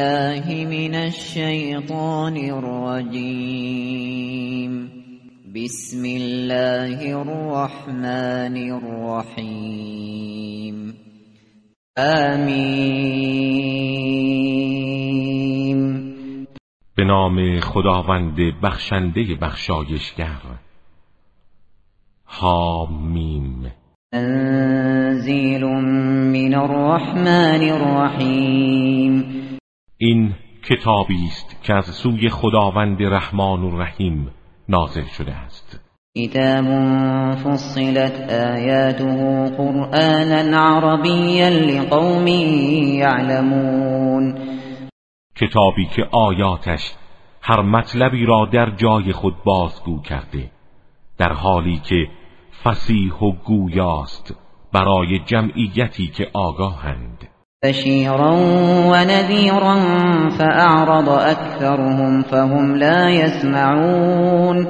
بالله من الشیطان الرجیم بسم الله الرحمن الرحیم آمین به نام خداوند بخشنده بخشایشگر. حامیم تنزیل من الرحمن الرحیم. این کتابی است که از سوی خداوند رحمان و رحیم نازل شده است. کتاب فصلت آیاته قرآنا عربیا لقوم یعلمون. کتابی که آیاتش هر مطلبی را در جای خود بازگو کرده در حالی که فسیح و گویاست برای جمعیتی که آگاهند. بشیرا و نذیرا فاعرض اکثرهم فهم لا يسمعون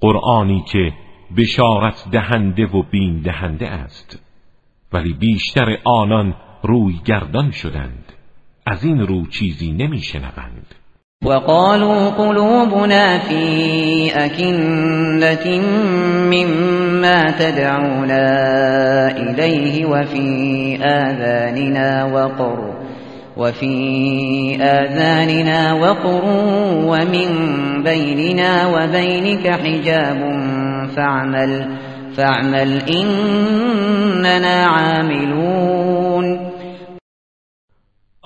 قرآنی که بشارت دهنده و بین دهنده است ولی بیشتر آنان روی گردان شدند از این رو چیزی نمیشنوند. وقالوا قلوبنا في أكنة مما تدعونا إليه وفي آذاننا وقر وفي آذاننا وقر ومن بيننا وبينك حجاب فاعمل فاعمل إننا عاملون.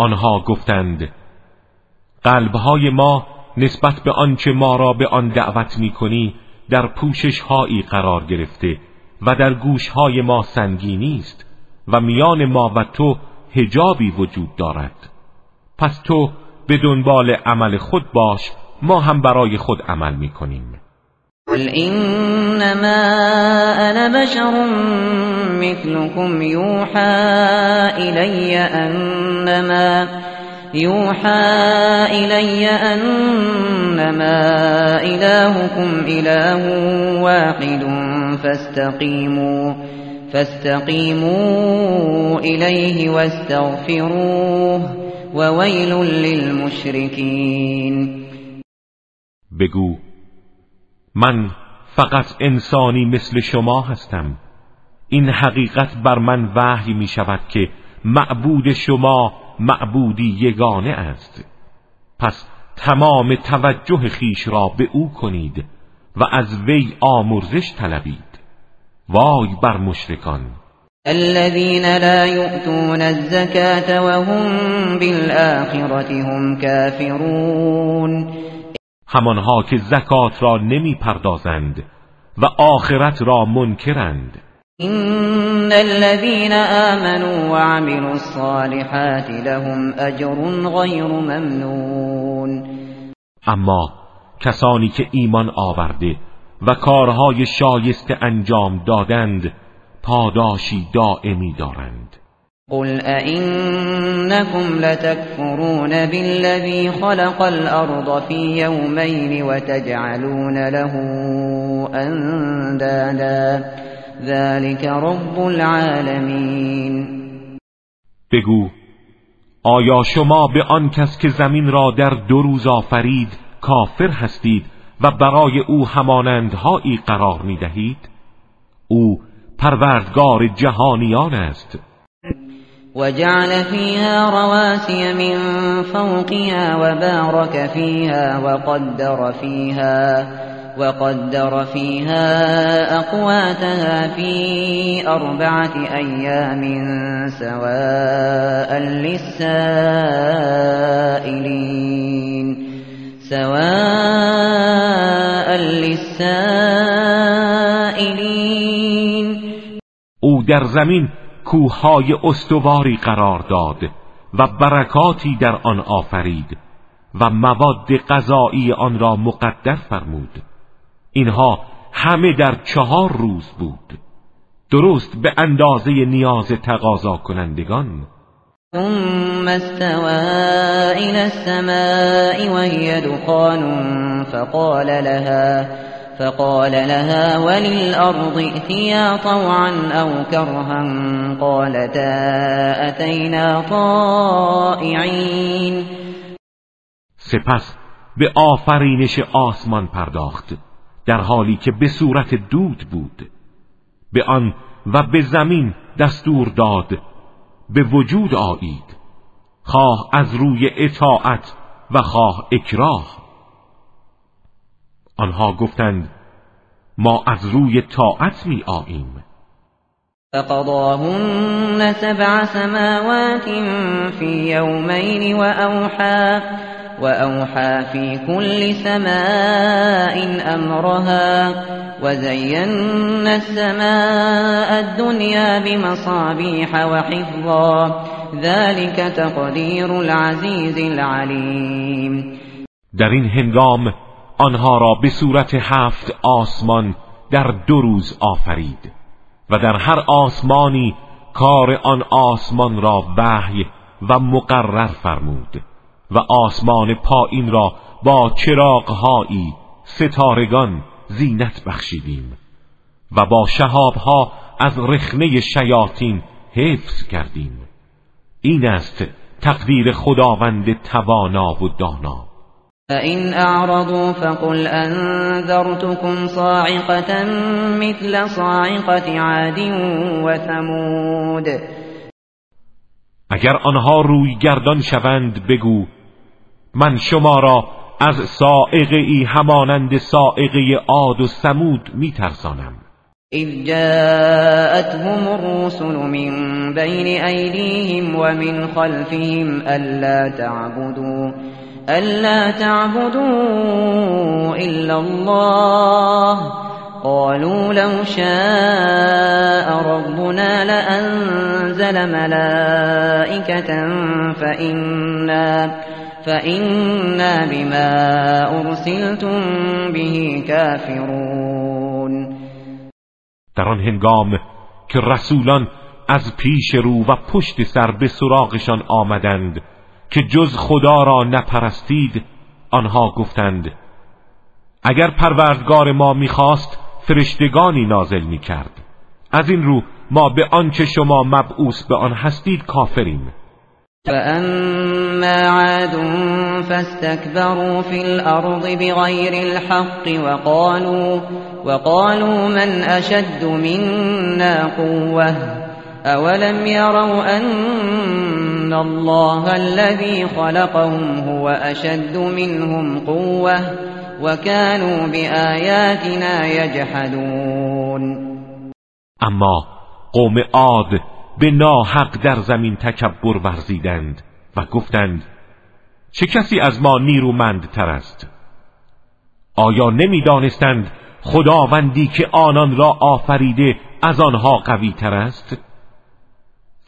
آنها گفتند قلبهای ما نسبت به آنچه ما را به آن دعوت می کنی در پوشش هایی قرار گرفته و در گوش های ما سنگینی است و میان ما و تو هجابی وجود دارد. پس تو به دنبال عمل خود باش ما هم برای خود عمل می کنیم قل انما انا بشر مثلكم يوحى الي انما يوحى إلي أنما إلهكم إله واحد فاستقيموا فاستقيموا إليه واستغفروه وويل للمشركين. بگو من فقط انسانی مثل شما هستم. این حقیقت بر من وحی می شود که معبود شما معبودی یگانه است. پس تمام توجه خیش را به او کنید و از وی آمرزش طلبید. وای بر مشرکان! الذين لا يؤتون الزكاة وهم بالآخرة هم كافرون همانها که زکات را نمی پردازند و آخرت را منکرند. إن الذين آمنوا وعملوا الصالحات لهم أجر غير ممنون اما کسانی که ایمان آورده و کارهای شایسته انجام دادند پاداشی دائمی دارند. قل أئنكم لتكفرون بالذي خلق الأرض في يومين وتجعلون له أندادا ذلك رب العالمین بگو آیا شما به آن کس که زمین را در دو روز آفرید کافر هستید و برای او همانندهایی قرار می دهید؟ او پروردگار جهانیان است وجعل فيها رواسي من فوقها وبارك فيها وقدر فيها وقدر فيها أقواتها في أربعة أيام سواء للسائلين. سواء للسائلين. او در زمین کوههای استواری قرار داد و برکاتی در آن آفرید و مواد غذایی آن را مقدر فرمود. اینها همه در چهار روز بود. درست به اندازه نیاز تقاضا کنندگان. ثم استوى إلى السماء وهي دخان فقال لها فقال لها وللأرض ائتيا طوعا أو كرها قالتا أتينا طائعين. سپس به آفرینش آسمان پرداخت. در حالی که به صورت دود بود. به آن و به زمین دستور داد. به وجود آیید. خواه از روی اطاعت و خواه اکراه. آنها گفتند ما از روی طاعت می آییم. فقضاهن سبع سماوات في يومين وأوحى وأوحى في كل سماء أمرها وزينا السماء الدنيا بمصابيح وحفظا. ذلك تقدير العزيز العليم. در این هنگام آنها را به صورت هفت آسمان در دو روز آفرید و در هر آسمانی کار آن آسمان را وحی و مقرر فرمود. و آسمان پایین را با چراغهایی ستارگان زینت بخشیدیم و با شهابها از رخنه شیاطین حفظ کردیم. این است تقدیر خداوند توانا و دانا. فإن أعرضوا فقل أنذرتكم صاعقة مثل صاعقة عاد وثمود اگر آنها روی گردان شوند بگو من شما را از سائقه ای همانند سائقه عاد و سمود میترسانم. اذ جاءتهم الرسل من بین ایدیهم ومن خلفهم ألا تعبدوا ألا تعبدوا إلا الله. قالوا لو شاء ربنا لأنزل ملائكة فإنا, فإنا بما أرسلتم به كافرون. در آن هنگام که رسولان از پیش رو و پشت سر به سراغشان آمدند که جز خدا را نپرستید آنها گفتند اگر پروردگار ما می‌خواست فرشتگانی نازل می‌کرد. از این رو ما به آنچه شما مبعوث به آن هستید کافریم فأما عاد فاستكبروا في الأرض بغير الحق وقالوا, وقالوا من أشد منا قوة؟ أولم يروا أن ان الله الذي خلقهم هو اشد منهم قوه؟ وكانوا بآياتنا يجحدون. اما قوم عاد به ناحق در زمین تکبر ورزیدند و گفتند چه کسی از ما نیرومندتر است؟ آیا نمی‌دانستند خداوندی که آنان را آفریده از آنها قوی تر است؟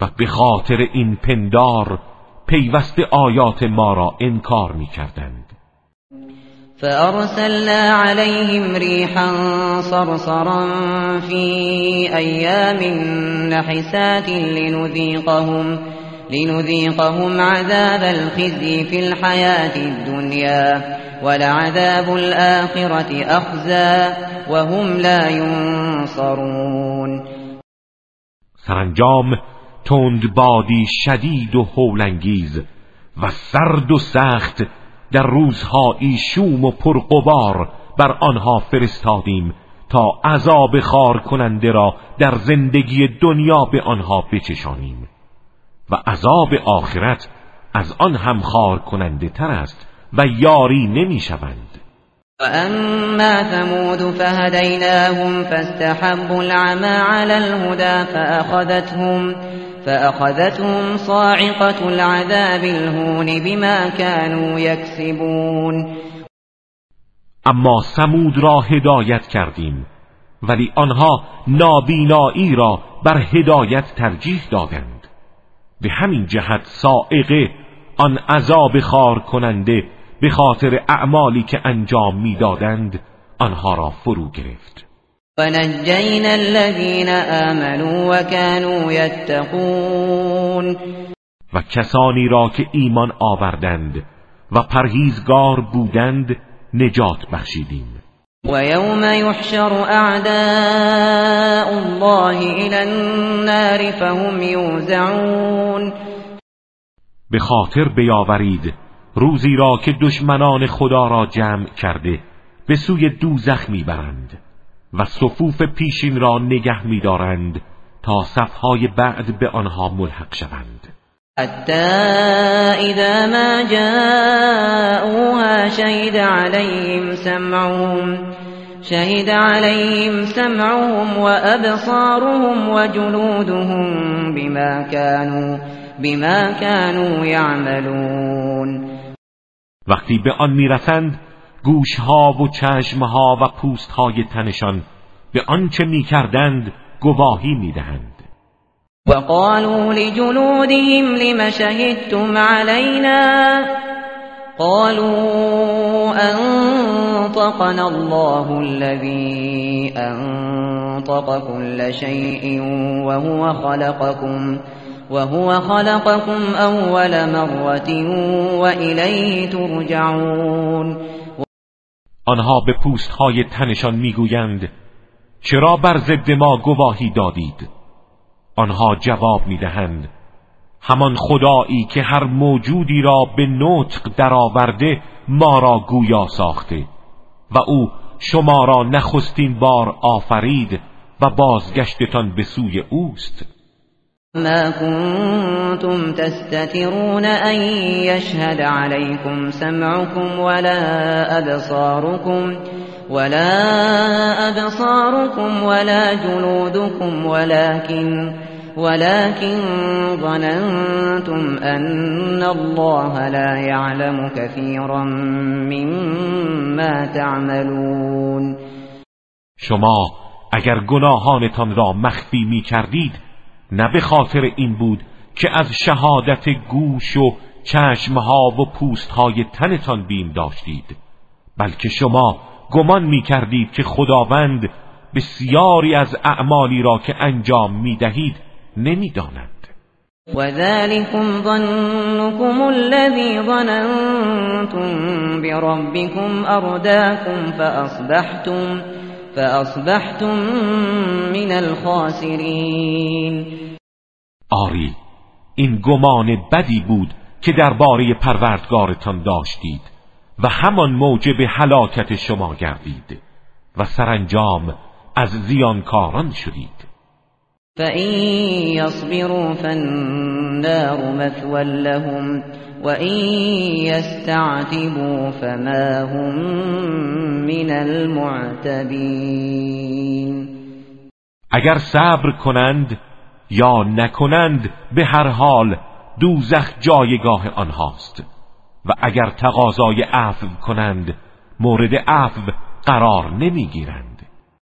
و به خاطر این پندار پیوست آیات ما را انکار می کردند فأرسلنا عليهم ريحا صرصرا في أيام نحسات لنذيقهم لنذيقهم عذاب الخزي في الحياة الدنيا ولعذاب الآخرة أخزى وهم لا ينصرون. سرانجام تند بادی شدید و هولانگیز و سرد و سخت در روزهایی شوم و پرقبار بر آنها فرستادیم تا عذاب خار کننده را در زندگی دنیا به آنها بچشانیم و عذاب آخرت از آن هم خار کننده تر است و یاری نمی شوند. وأما ثمود فهديناهم فاستحبوا العمى على الهدى فأخذتهم فأخذتهم صاعقة العذاب الهون بما كانوا يكسبون. اما سمود را هدایت کردیم ولی آنها نابینایی را بر هدایت ترجیح دادند. به همین جهت سائقه آن عذاب خار کننده به خاطر اعمالی که انجام می‌دادند آنها را فرو گرفت. ونجينا الذين آمنوا وكانوا يتقون. و کسانی را که ایمان آوردند و پرهیزگار بودند نجات بخشیدیم. ويوم يحشر اعداء الله الى النار فهم يوزعون. به خاطر بیاورید روزی را که دشمنان خدا را جمع کرده به سوی دوزخ می‌برند. و صفوف پیشین را نگه میدارند تا صفهای بعد به آنها ملحق شوند. حتی اذا ما جاءوها شهد عليهم سمعهم شهد عليهم سمعهم وأبصارهم وجلودهم بما كانوا بما كانوا يعملون وقتی به آن می‌رسند گوشها و چشمها و پوستهای تنشان به آنچه می‌کردند گواهی می‌دهند. وقالوا لجلودهم لم شهدتم علينا قالوا أنطقنا الله الذي أنطق كل شيء وهو خلقكم وهو خلقكم أول مرة وإليه ترجعون. آنها به پوستهای تنشان می‌گویند چرا بر ضد ما گواهی دادید؟ آنها جواب می‌دهند همان خدایی که هر موجودی را به نطق درآورده ما را گویا ساخته و او شما را نخستین بار آفرید و بازگشتتان به سوی اوست. ما كنتم تستترون أن يشهد عليكم سمعكم ولا أبصاركم ولا أبصاركم ولا جلودكم ولكن ولكن ظننتم أن الله لا يعلم كثيرا مما تعملون. شما اگر گناهانتان را مخفی می کردید نه به خاطر این بود که از شهادت گوش و چشمها و پوستهای تنتان بیم داشتید بلکه شما گمان می کردید که خداوند بسیاری از اعمالی را که انجام می دهید نمی داند وذلكم ظنكم الذي ظننتم بربكم أرداكم فأصبحتم فأصبحتم من الخاسرین آری این گمان بدی بود که درباره پروردگارتان داشتید و همان موجب هلاکت شما گردید و سرانجام از زیانکاران شدید. فَإِن يَصْبِرُوا فَالنَّارُ مَثْوًى لَّهُمْ وَإِن يَسْتَعْتِبُوا فَمَا هُم مِّنَ الْمُعْتَبِينَ اگر صبر کنند یا نکنند به هر حال دوزخ جایگاه آنهاست. و اگر تقاضای عفو کنند مورد عفو قرار نمی‌گیرند.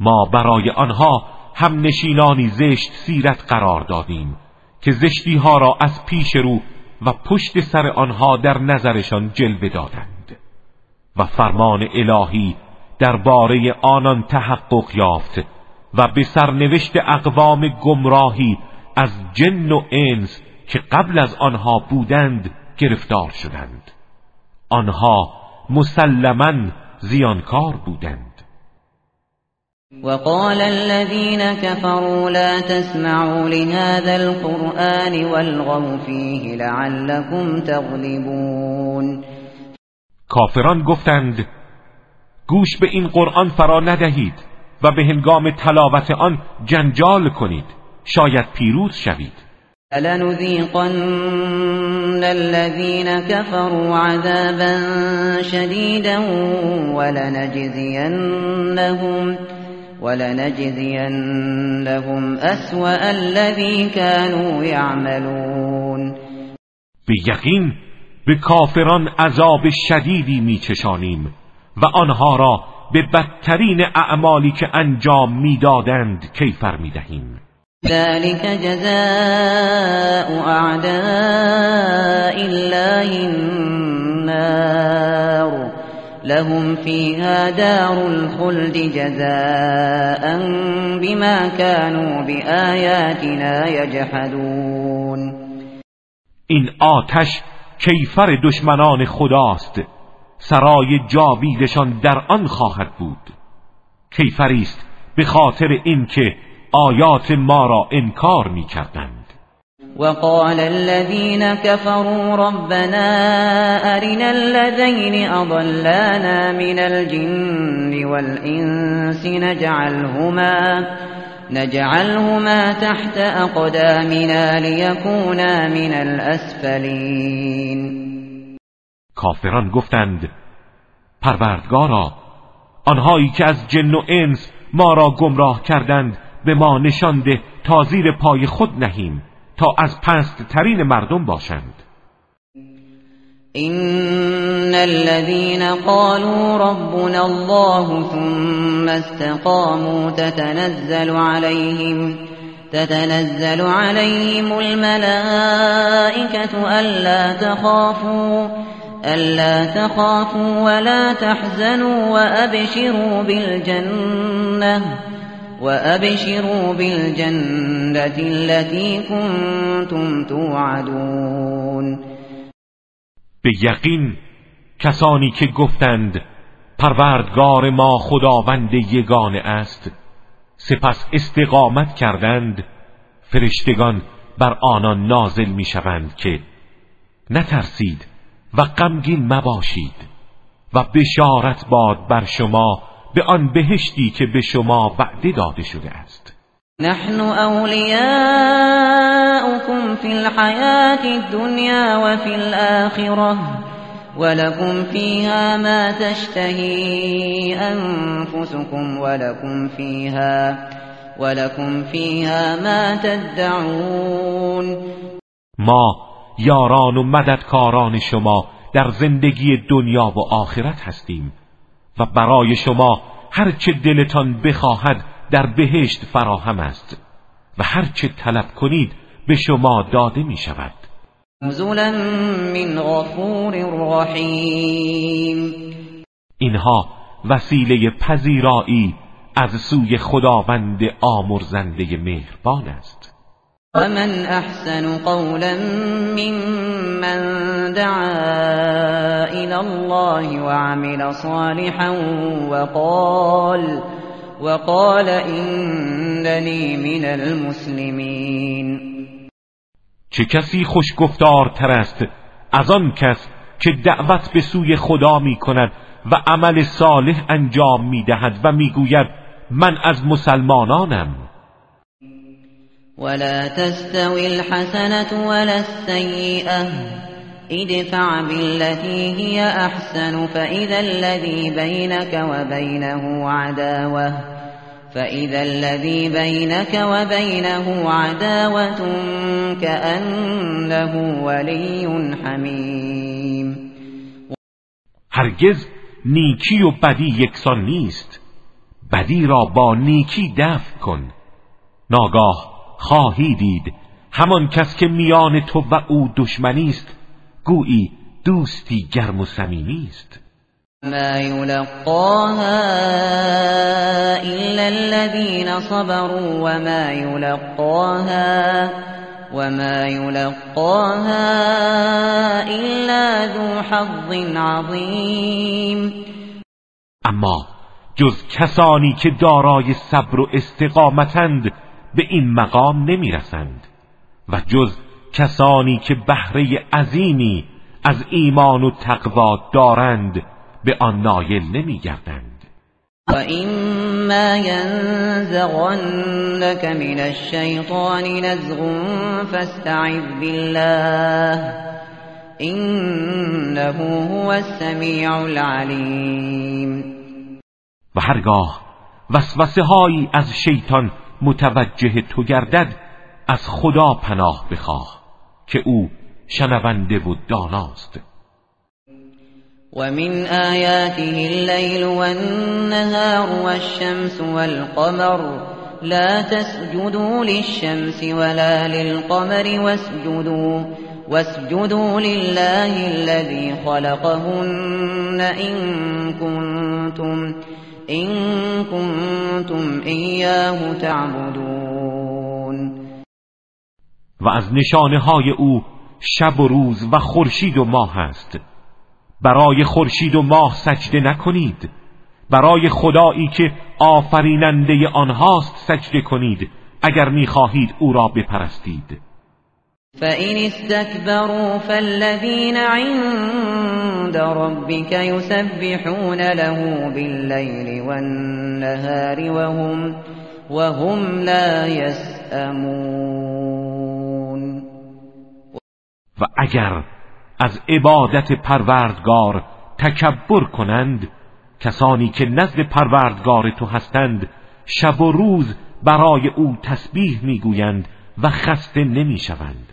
ما برای آنها هم نشینانی زشت سیرت قرار دادیم که زشتی ها را از پیش رو و پشت سر آنها در نظرشان جلوه دادند و فرمان الهی درباره آنان تحقق یافت و به سرنوشت اقوام گمراهی از جن و انس که قبل از آنها بودند گرفتار شدند. آنها مسلما زیانکار بودند. وقال الذين كفروا لا تسمعوا لهذا القرآن والغوا فيه لعلكم تغلبون. کافران گفتند گوش به این قرآن فرا ندهید و به هنگام تلاوت آن جنجال کنید شاید پیروز شوید. لنذيقن الذين كفروا عذابا شديدا ولنجزينهم ولنجزينهم أسوأ الذي كانوا يعملون. به یقین به کافران عذاب شدیدی میچشانیم و آنها را به بدترین اعمالی که انجام می‌دادند کیفر می‌دهیم. ذلك جزاء اعداء الله النار. لهم فيها دار الخلد جزاء بما كانوا بآياتنا يجحدون. این آتش کیفر دشمنان خداست. سرای جاویدشان در آن خواهد بود. کیفری است به خاطر اینکه آیات ما را انکار می کردند وقال الذين كفروا ربنا أرنا الذين أضلانا من الجن والإنس نجعلهما نجعلهما تحت أقدامنا ليكونا من الأسفلين. کافران گفتند پروردگارا آنهایی که از جن و انس ما را گمراه کردند به ما نشان ده تا زیر پای خود نهیم. تا از پست ترین مردم باشند. ان الذين قالوا ربنا الله ثم استقاموا تتنزل عليهم تتنزل عليهم الملائكة ألا تخافوا ألا تخافوا ولا تحزنوا وأبشروا بالجنة وأبشروا بالجنة التي كنتم توعدون به یقین کسانی که گفتند پروردگار ما خداوند یگانه است. سپس استقامت کردند. فرشتگان بر آنان نازل می‌شوند که نترسید و غمگین مباشید و بشارت باد بر شما به آن بهشتی که به شما وعده داده شده است. نحن اولیاؤكم فی الحیات الدنیا و فی الاخره ولكم فيها ما تشتهي أنفسكم ولكم فيها ولكم فيها ما تدعون. ما یاران و مددکاران شما در زندگی دنیا و آخرت هستیم. و برای شما هرچه دلتان بخواهد در بهشت فراهم است و هرچه طلب کنید به شما داده می شود. نزولا من غفور رحیم. اینها وسیله پذیرایی از سوی خداوند آمرزنده مهربان است. ومن احسن قولا ممن دعا الى الله وعمل صالحا وقال وقال انني من المسلمين. چه کسی خوشگفتارتر است از آن کس که دعوت به سوی خدا می کند و عمل صالح انجام می دهد و می گوید من از مسلمانانم. ولا تستوي الحسنة ولا السيئة. ادفع بالتي هي أحسن فإذا الذي بينك وبينه عداوة. فإذا الذي بينك وبينه عداوة كأنه ولي حميم. هرگز نیکی و بدی یکسان نیست. بدی را با نیکی دفع کن. ناگاه خواهی دید. همان کس که میان تو و او دشمنی است گویی دوستی گرم و صمیمی است. ما یلقاها الا الذين صبروا وما یلقاها وما یلقاها الا ذو حظ عظیم. اما جز کسانی که دارای صبر و استقامتند به این مقام نمی‌رسند و جز کسانی که بهره عظیمی از ایمان و تقوا دارند به آن نایل نمیگردند. و اما ینزغنك من الشیطان نزغ فاستعذ بالله انه هو السمیع العلیم. و هرگاه وسوسه هایی از شیطان متوجه تو گردد از خدا پناه بخواه که او شنونده و داناست. ومن آياته الليل والنهار والشمس والقمر لا تسجدوا للشمس ولا للقمر واسجدوا واسجدوا لله الذي خلقهن إن كنتم إن كنتم إياه تعبدون. و از نشانه های او شب و روز و خورشید و ماه است. برای خورشید و ماه سجده نکنید. برای خدایی که آفریننده آنهاست سجده کنید اگر می‌خواهید او را بپرستید. فَإِنِ اسْتَكْبَرُوا فَالَّذِينَ عِندَ رَبِّكَ يُسَبِّحُونَ لَهُ بِاللَّيْلِ وَالنَّهَارِ وَهُمْ وَهُمْ لَا يَسْأَمُونَ. و اگر از عبادت پروردگار تکبر کنند کسانی که نزد پروردگار تو هستند شب و روز برای او تسبیح می‌گویند و خسته نمی‌شوند.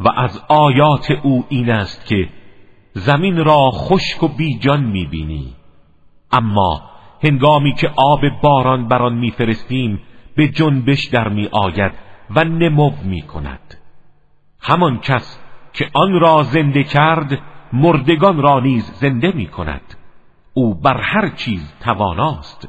و از آیات او این است که زمین را خشک و بیجان می‌بینی. اما هنگامی که آب باران بر آن میفرستیم به جنبش در می آید و نمو می کند همان کس که آن را زنده کرد مردگان را نیز زنده می کند او بر هر چیز تواناست.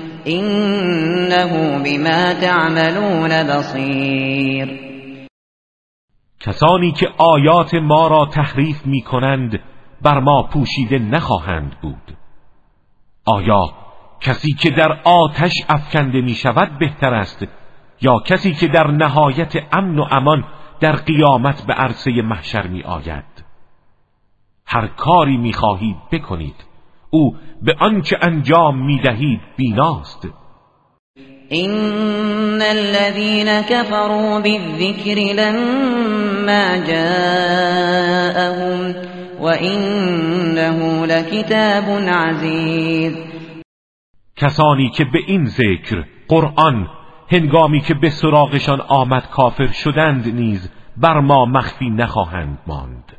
انه بما تعملون بصیر کسانی که آیات ما را تحریف می کنند بر ما پوشیده نخواهند بود. آیا کسی که در آتش افکنده می شود بهتر است یا کسی که در نهایت امن و امان در قیامت به عرصه محشر می آید هر کاری می خواهید بکنید. او به آنچه انجام می‌دهید بیناست. ان الذين كفروا بالذكر لما جاءهم وانه لكتاب عزیز کسانی که به این ذکر قرآن هنگامی که به سراغشان آمد کافر شدند نیز بر ما مخفی نخواهند ماند.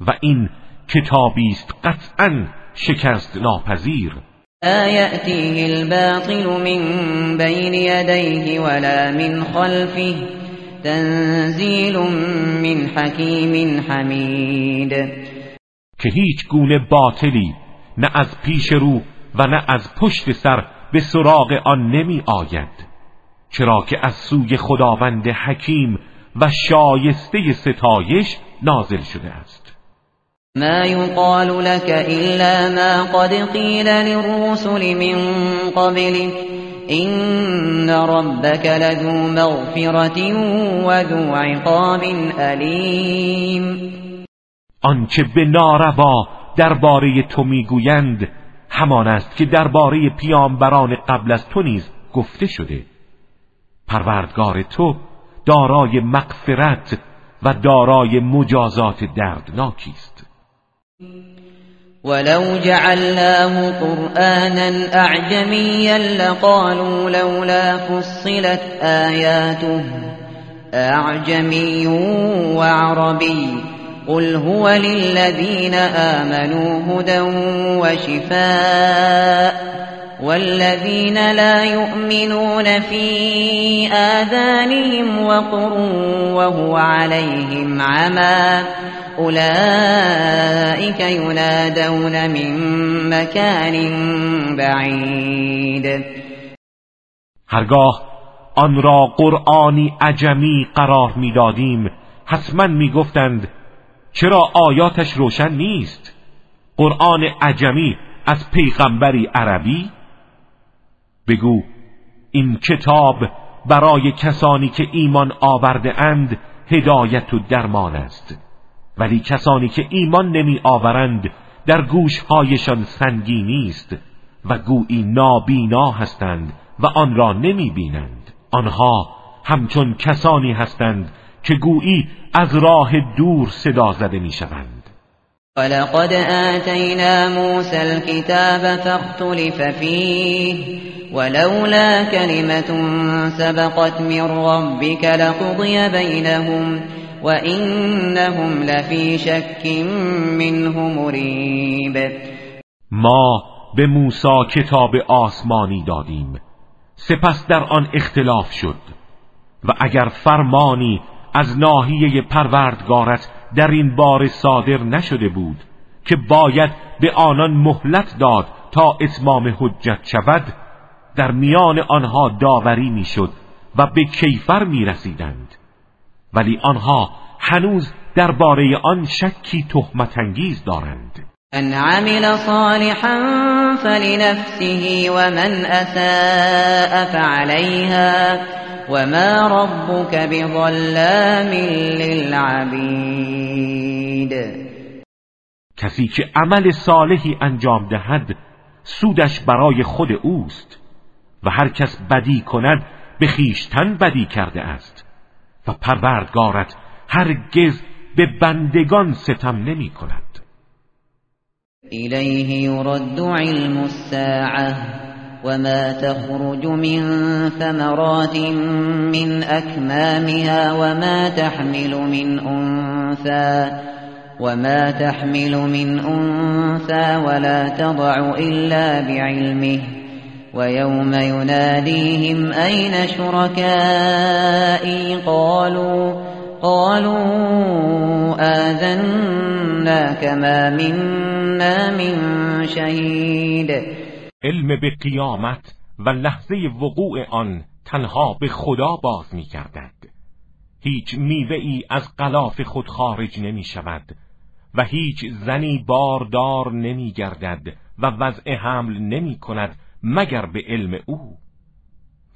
و این کتابی است قطعا شکست ناپذیر. آیأتیه الباطل من بین یدیه ولا من خلفه تنزیل من حکیم حمید که هیچ گونه باطلی نه از پیش رو و نه از پشت سر به سراغ آن نمی آید. چرا که از سوی خداوند حکیم و شایسته ستایش نازل شده است. ما يقال لك إلا ما قد قيل للرسل من قبلك إن ربك لذو مغفرة وذو عقاب أليم آنچه به ناروا درباره تو می‌گویند همان است که درباره پیامبران قبل از تو نیز گفته شده. پروردگار تو دارای مغفرت و دارای مجازات دردناکی است. ولو جعلناه قرآنا أعجميا لقالوا لولا فصلت آياته. أعجمي وعربي قل هو للذين آمنوا هدى وشفاء والذين لا يؤمنون في آذانهم وقر وهو عليهم عمى. اولئك ینادون من مکان بعید هرگاه آن را قرآنی عجمی قرار می‌دادیم حتما می‌گفتند چرا آیاتش روشن نیست؟ قرآن عجمی از پیغمبری عربی؟ بگو این کتاب برای کسانی که ایمان آورده اند هدایت و درمان است. ولی کسانی که ایمان نمی آورند در گوشهایشان سنگینی است و گویی نابینا هستند و آن را نمی بینند. آنها همچون کسانی هستند که گویی از راه دور صدا زده می شوند. ولقد آتينا موسى الكتاب فاختلف فيه ولولا كلمة سبقت من ربك لقضي بينهم وإنهم لفي شك منه مريب. ما به موسی کتاب آسمانی دادیم. سپس در آن اختلاف شد. و اگر فرمانی از ناحیه پروردگارت در این بار صادر نشده بود که باید به آنان مهلت داد تا اتمام حجت شود در میان آنها داوری می‌شد و به کیفر می رسیدند ولی آنها هنوز درباره آن شکی تهمت انگیز دارند. ان عمل صالحا فلنفسه ومن اساء فعليها وما ربك بظلام للعبید کسی که عمل صالحی انجام دهد سودش برای خود اوست و هر کس بدی کند به خیشتن بدی کرده است. و پروردگارت هرگز به بندگان ستم نمی کند. الیه یرد علم الساعه وما تخرج من ثمرات من أكمامها وما تحمل من أنثى وما تحمل من أنثى ولا تضع إلا بعلمه ويوم يناديهم أين شركائي قالوا قالوا آذناك ما منا من شهيد علم به قیامت و لحظه وقوع آن تنها به خدا باز می گردد. هیچ میوه ای از قلاف خود خارج نمی شود و هیچ زنی باردار نمی گردد و وضع حمل نمی کند مگر به علم او؟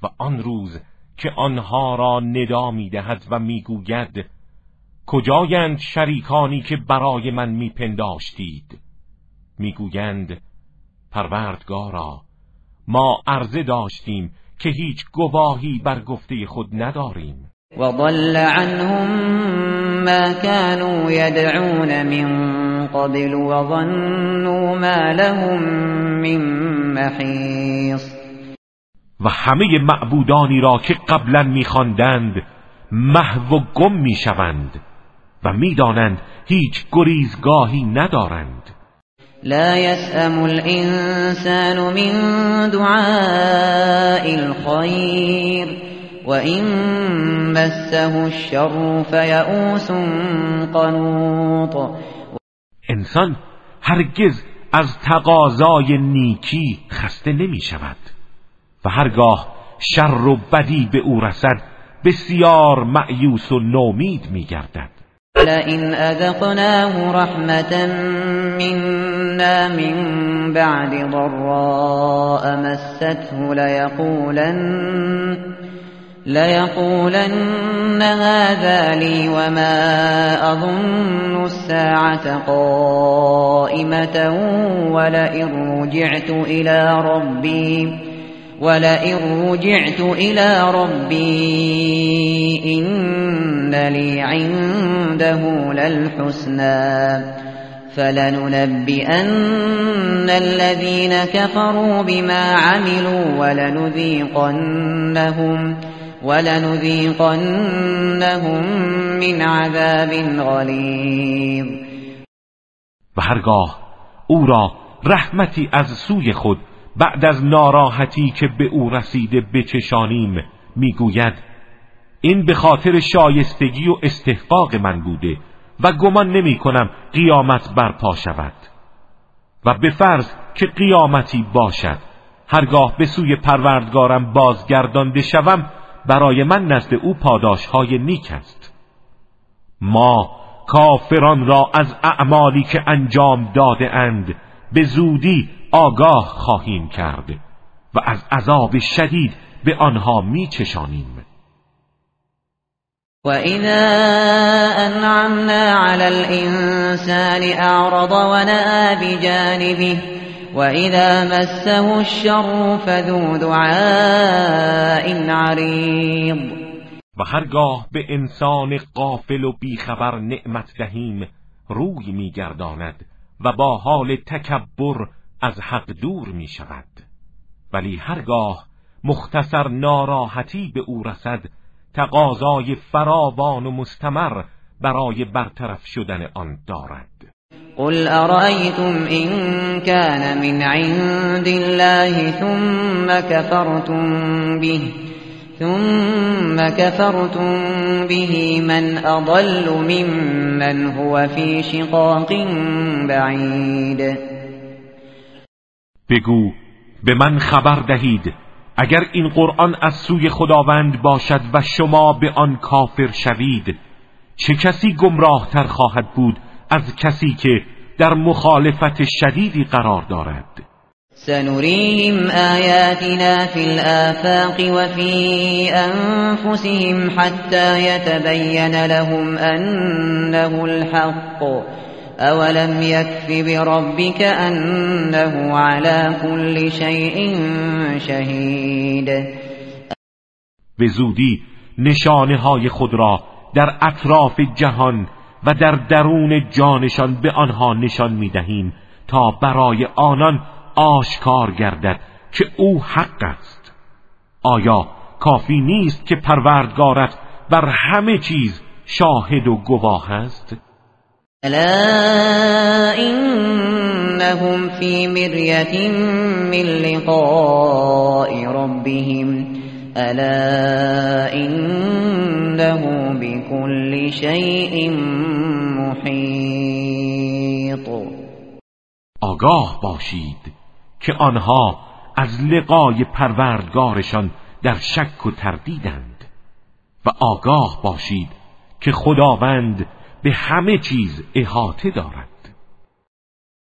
و آن روز که آنها را ندا می دهد و می گوید کجایند شریکانی که برای من می پنداشتید می گویند پروردگارا ما عرضه داشتیم که هیچ گواهی بر گفته خود نداریم. و ضل عنهم ما كانوا يدعون من قبل وظنوا ما لهم من محیص و همه معبودانی را که قبلا میخواندند محو و گم می‌شوند و می‌دانند هیچ گریزگاهی ندارند. لا يسأم الإنسان من دعاء الخير وإن مسه الشر فيئوس قنوط. انسان هرگز از تقاضای نیکی خسته نمی شود و هرگاه شر و بدی به او رسد بسیار معیوس و نومید می گردد لئن أذقناه رحمة منا من بعد ضراء مسته ليقولن ليقولن هذا لي وما أظن الساعة قائمة ولئن رجعت إلى ربي ولئن رجعت إلى ربي إن لي عنده للحسنى فلننبئن الذين كفروا بما عملوا ولنذيقنهم ولنذيقنهم من عذاب غلیظ و هرگاه او را رحمتی از سوی خود بعد از ناراحتی که به او رسیده بچشانیم می‌گوید این به خاطر شایستگی و استحقاق من بوده و گمان نمی کنم قیامت برپا شود. و به فرض که قیامتی باشد هرگاه به سوی پروردگارم بازگردانده شوم برای من نزد او پاداش های نیک است. ما کافران را از اعمالی که انجام داده اند به زودی آگاه خواهیم کرد و از عذاب شدید به آنها می چشانیم وَإِذَا أَنْعَمْنَا عَلَى الْإِنسَانِ أَعْرَضَ وَنَأَىٰ بِجَانِبِهِ وَإِذَا مَسَّهُ الشَّرُّ فَذُو دُعَاءٍ عَرِيضٍ. و هرگاه به انسان قافل و بیخبر نعمت دهیم روی میگرداند و با حال تکبر از حق دور می شود ولی هرگاه مختصر ناراحتی به او رسد تقاضای فراوان و مستمر برای برطرف شدن آن دارد. قل ارأيتم إن كان من عند الله ثم كفرتم به ثم كفرتم به من أضل ممن هو في شقاق بعید بگو به من خبر دهید. اگر این قرآن از سوی خداوند باشد و شما به آن کافر شوید چه کسی گمراه تر خواهد بود از کسی که در مخالفت شدیدی قرار دارد. سنريهم آياتنا في الآفاق وفي أنفسهم حتى يتبين لهم أنه الحق. اولم يكف بربك انه على كل شيء شهید به زودی نشانه های خود را در اطراف جهان و در درون جانشان به آنها نشان می دهیم تا برای آنان آشکار گردد که او حق است. آیا کافی نیست که پروردگارت بر همه چیز شاهد و گواه است؟ الا انهم في مرية من لقاء ربهم. الا انه بكل شيء محيط. آگاه باشید که آنها از لقای پروردگارشان در شک و تردیدند. و آگاه باشید که خداوند به همه چیز احاطه دارد.